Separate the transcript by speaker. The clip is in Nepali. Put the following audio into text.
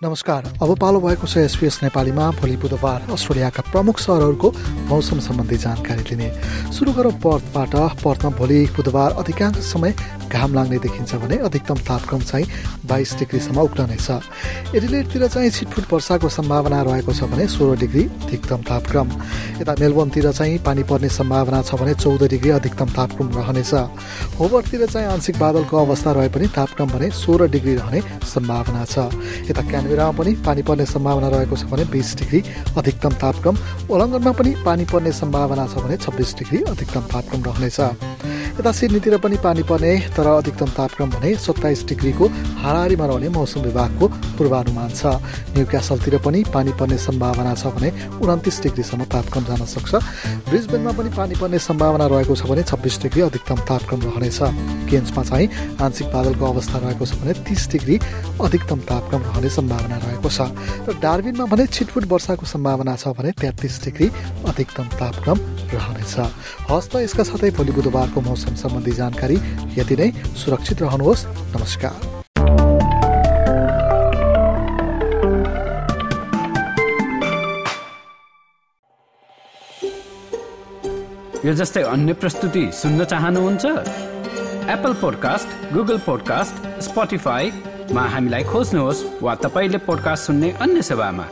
Speaker 1: नमस्कार। अब पालो भएको छ एसपिएस नेपालीमा भोलि बुधबार। अस्ट्रेलियाका प्रमुख सहरहरूको मौसम सम्बन्धी जानकारी लिने। सुरु गरौँ पर्थबाट। पर्थमा भोलि बुधबार अधिकांश समय घाम लाग्ने देखिन्छ भने अधिकतम तापक्रम चाहिँ बाइस डिग्रीसम्म उक्लनेछ। एडिलेटतिर चाहिँ छिटफुट वर्षाको सम्भावना रहेको छ भने सोह्र डिग्री अधिकतम तापक्रम। यता मेलबोर्नतिर चाहिँ पानी पर्ने सम्भावना छ भने चौध डिग्री अधिकतम तापक्रम रहनेछ। होबरतिर चाहिँ आंशिक बादलको अवस्था रहे पनि तापक्रम भने सोह्र डिग्री रहने सम्भावना छ। यता क्यानबेरामा पनि पानी पर्ने सम्भावना रहेको छ भने बिस डिग्री अधिकतम तापक्रम। ओलङ्गनमा पनि पानी पर्ने सम्भावना छ भने छब्बिस डिग्री अधिकतम तापक्रम रहनेछ। यता सिडनीतिर पनि पानी पर्ने तर अधिकतम तापक्रम भने सत्ताइस डिग्रीको हाराहारीमा रहने मौसम विभागको पूर्वानुमान छ। न्यू क्यासलतिर पनि पानी पर्ने सम्भावना छ भने उन्तिस डिग्रीसम्म तापक्रम जान सक्छ। ब्रिजबेनमा पनि पानी पर्ने सम्भावना रहेको छ भने छब्बिस डिग्री अधिकतम तापक्रम रहनेछ। केन्समा चाहिँ आंशिक बादलको अवस्था रहेको छ भने तिस डिग्री अधिकतम तापक्रम रहने सम्भावना रहेको छ। र डार्बिनमा भने छिटफुट वर्षाको सम्भावना छ भने तेत्तिस डिग्री अधिकतम तापक्रम रहनेछ। हस्त यसका साथै भोलि बुधबारको मौसम सम्बन्धी जानकारी यति नै। सुरक्षित रहनुहोस्। नमस्कार।
Speaker 2: यो जस्तै अन्य प्रस्तुति सुन्न चाहनुहुन्छ? एप्पल पोडकास्ट गुगल पोडकास्ट स्पोटिफाईमा हामीलाई खोज्नुहोस् वा तपाईँले पोडकास्ट सुन्ने अन्य सेवामा।